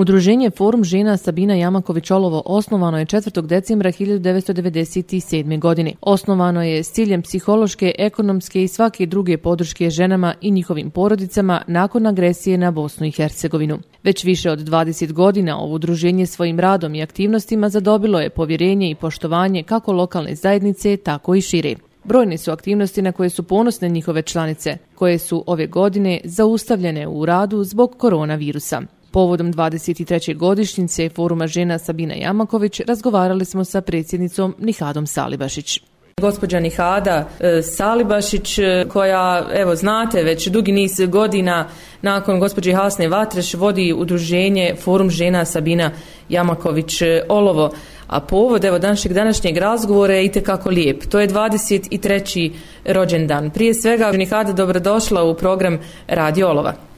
Udruženje Forum žena Sabina Jamaković-Olovo osnovano je 4. decembra 1997. godine. Osnovano je s ciljem psihološke, ekonomske i svake druge podrške ženama i njihovim porodicama nakon agresije na Bosnu i Hercegovinu. Već više od 20 godina ovo udruženje svojim radom i aktivnostima zadobilo je povjerenje i poštovanje kako lokalne zajednice, tako i šire. Brojne su aktivnosti na koje su ponosne njihove članice, koje su ove godine zaustavljene u radu zbog koronavirusa. Povodom 23. godišnjice Foruma žena Sabina Jamaković razgovarali smo sa predsjednicom Nihadom Salibašić. Gospođa Nihada e, Salibašić, e, koja, evo, znate, već dugi niz godina nakon gospođe Hasne Vatreš vodi udruženje Forum žena Sabina Jamaković e, Olovo. A povod, evo, današnjeg današnjeg razgovora je itekako kako lijep. To je 23. rođendan. Prije svega, Nihada, dobrodošla u program Radio Olova.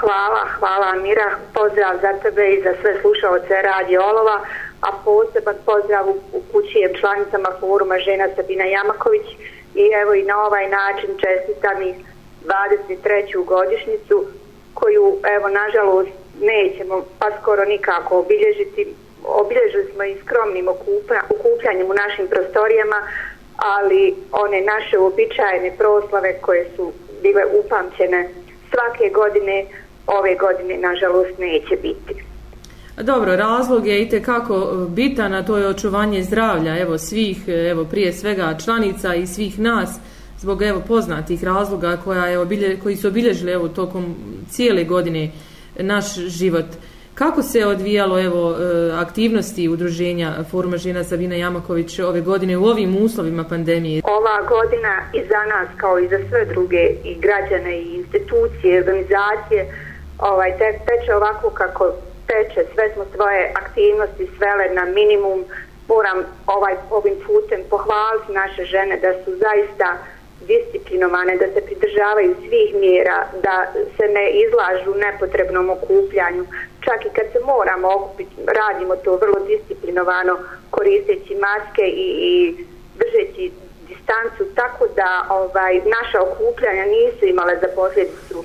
Hvala, hvala Mira. Pozdrav za tebe i za sve slušalce Radio Olova, a poseban pozdrav u kući je članicama foruma žena Sabina Jamaković i evo i na ovaj način čestitam i 23. godišnicu koju evo nažalost nećemo pa skoro nikako obilježiti. Obilježili smo i skromnim okupljanjem u našim prostorijama, ali one naše uobičajene proslave koje su bile upamćene svake godine ove godine nažalost neće biti. Dobro, razlog je i kako e, bitan, a to je očuvanje zdravlja, evo svih, e, evo prije svega članica i svih nas, zbog evo poznatih razloga koja je obilje, koji su obilježili evo tokom cijele godine naš život. Kako se odvijalo evo e, aktivnosti udruženja Foruma žena Sabina Jamaković ove godine u ovim uslovima pandemije? Ova godina i za nas kao i za sve druge i građane i institucije, organizacije ovaj, te, teče ovako kako teče, sve smo svoje aktivnosti svele na minimum, moram ovaj, ovim putem pohvaliti naše žene da su zaista disciplinovane, da se pridržavaju svih mjera, da se ne izlažu nepotrebnom okupljanju. Čak i kad se moramo okupiti, radimo to vrlo disciplinovano, koristeći maske i, i držeći distancu, tako da ovaj naša okupljanja nisu imale za posljedicu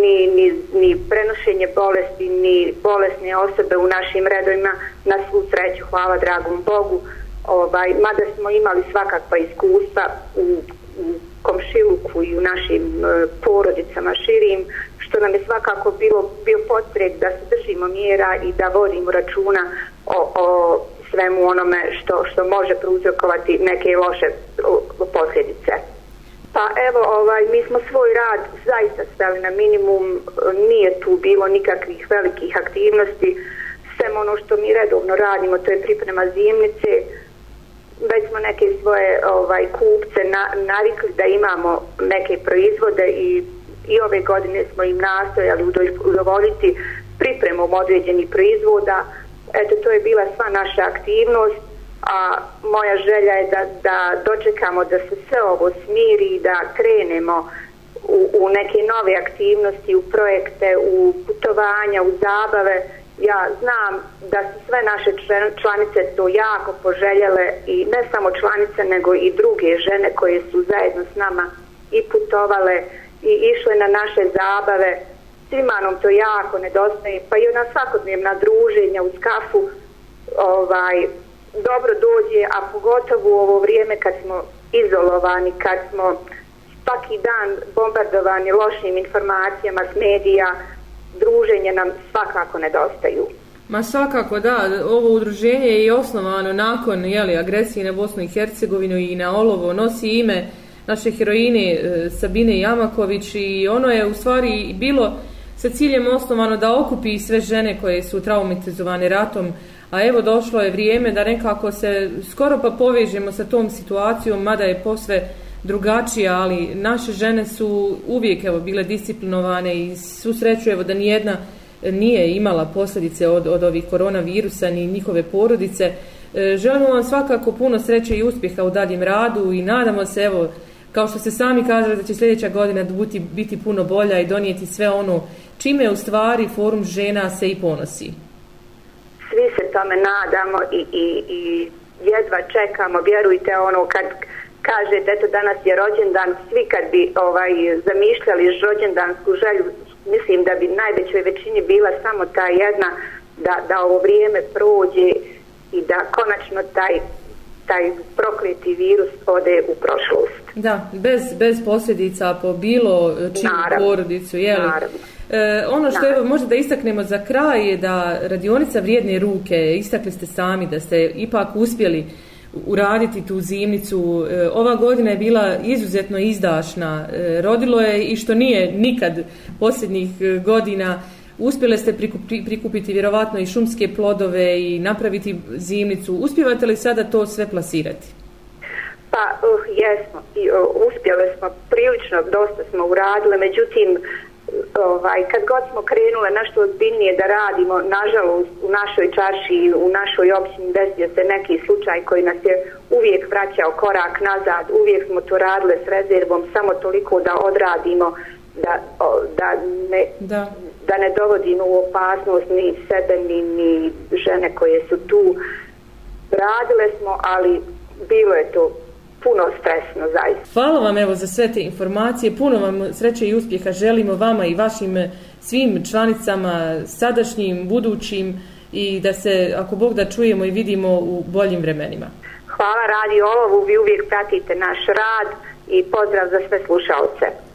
ni, ni, ni prenošenje bolesti, ni bolesne osobe u našim redovima, na svu sreću, hvala dragom Bogu. Ovaj, mada smo imali svakakva iskustva u, u komšiluku i u našim e, porodicama širim, što nam je svakako bilo, bio potreb da se držimo mjera i da vodimo računa o, o svemu onome što, što može prouzrokovati neke loše posljedice. Pa evo, ovaj, mi smo svoj rad zaista stavili na minimum, nije tu bilo nikakvih velikih aktivnosti, sem ono što mi redovno radimo, to je priprema zimnice, već smo neke svoje ovaj, kupce na, navikli da imamo neke proizvode i, i ove godine smo im nastojali udovoljiti pripremom određenih proizvoda. Eto, to je bila sva naša aktivnost a moja želja je da, da dočekamo da se sve ovo smiri i da krenemo u, u neke nove aktivnosti, u projekte, u putovanja, u zabave. Ja znam da su sve naše članice to jako poželjele i ne samo članice nego i druge žene koje su zajedno s nama i putovale i išle na naše zabave. Svima nam to jako nedostaje, pa i ona svakodnevna druženja u kafu, ovaj, dobro dođe, a pogotovo u ovo vrijeme kad smo izolovani, kad smo svaki dan bombardovani lošim informacijama s medija, druženje nam svakako nedostaju. Ma svakako da, ovo udruženje je osnovano nakon jeli, agresije na Bosnu i Hercegovinu i na Olovo, nosi ime naše heroine e, Sabine Jamaković i ono je u stvari bilo sa ciljem osnovano da okupi sve žene koje su traumatizovane ratom, a evo došlo je vrijeme da nekako se skoro pa povežemo sa tom situacijom, mada je posve drugačija, ali naše žene su uvijek evo bile disciplinovane i su sreću evo da nijedna nije imala posljedice od, od ovih koronavirusa ni njihove porodice. E, želimo vam svakako puno sreće i uspjeha u daljem radu i nadamo se evo kao što se sami kazali da će sljedeća godina biti, biti puno bolja i donijeti sve ono čime u stvari forum žena se i ponosi tome nadamo i, i, i jedva čekamo, vjerujte ono kad kažete eto danas je rođendan, svi kad bi ovaj zamišljali rođendansku želju mislim da bi najvećoj većini bila samo ta jedna da, da ovo vrijeme prođe i da konačno taj taj prokleti virus ode u prošlost. Da, bez, bez posljedica po bilo čiju porodicu, je Naravno. E, ono što evo možda da istaknemo za kraj je da radionica vrijedne ruke, istakli ste sami da ste ipak uspjeli uraditi tu zimnicu. E, ova godina je bila izuzetno izdašna. E, rodilo je i što nije nikad posljednjih e, godina Uspjeli ste prikupiti vjerovatno i šumske plodove i napraviti zimnicu. Uspjevate li sada to sve plasirati? Pa uh, jesmo i uh, uspjeli smo prilično, dosta smo uradile, međutim ovaj, kad god smo krenule nešto ozbiljnije da radimo, nažalost u našoj čaši, u našoj općini desio se neki slučaj koji nas je uvijek vraćao korak nazad, uvijek smo to radile s rezervom, samo toliko da odradimo da, da ne, da. da ne dovodimo u opasnost ni sebe ni, ni žene koje su tu. Radile smo ali bilo je to puno stresno zaista. Hvala vam evo za sve te informacije, puno vam sreće i uspjeha želimo vama i vašim svim članicama sadašnjim, budućim i da se ako Bog da čujemo i vidimo u boljim vremenima. Hvala Radio Olovu, vi uvijek pratite naš rad i pozdrav za sve slušalce.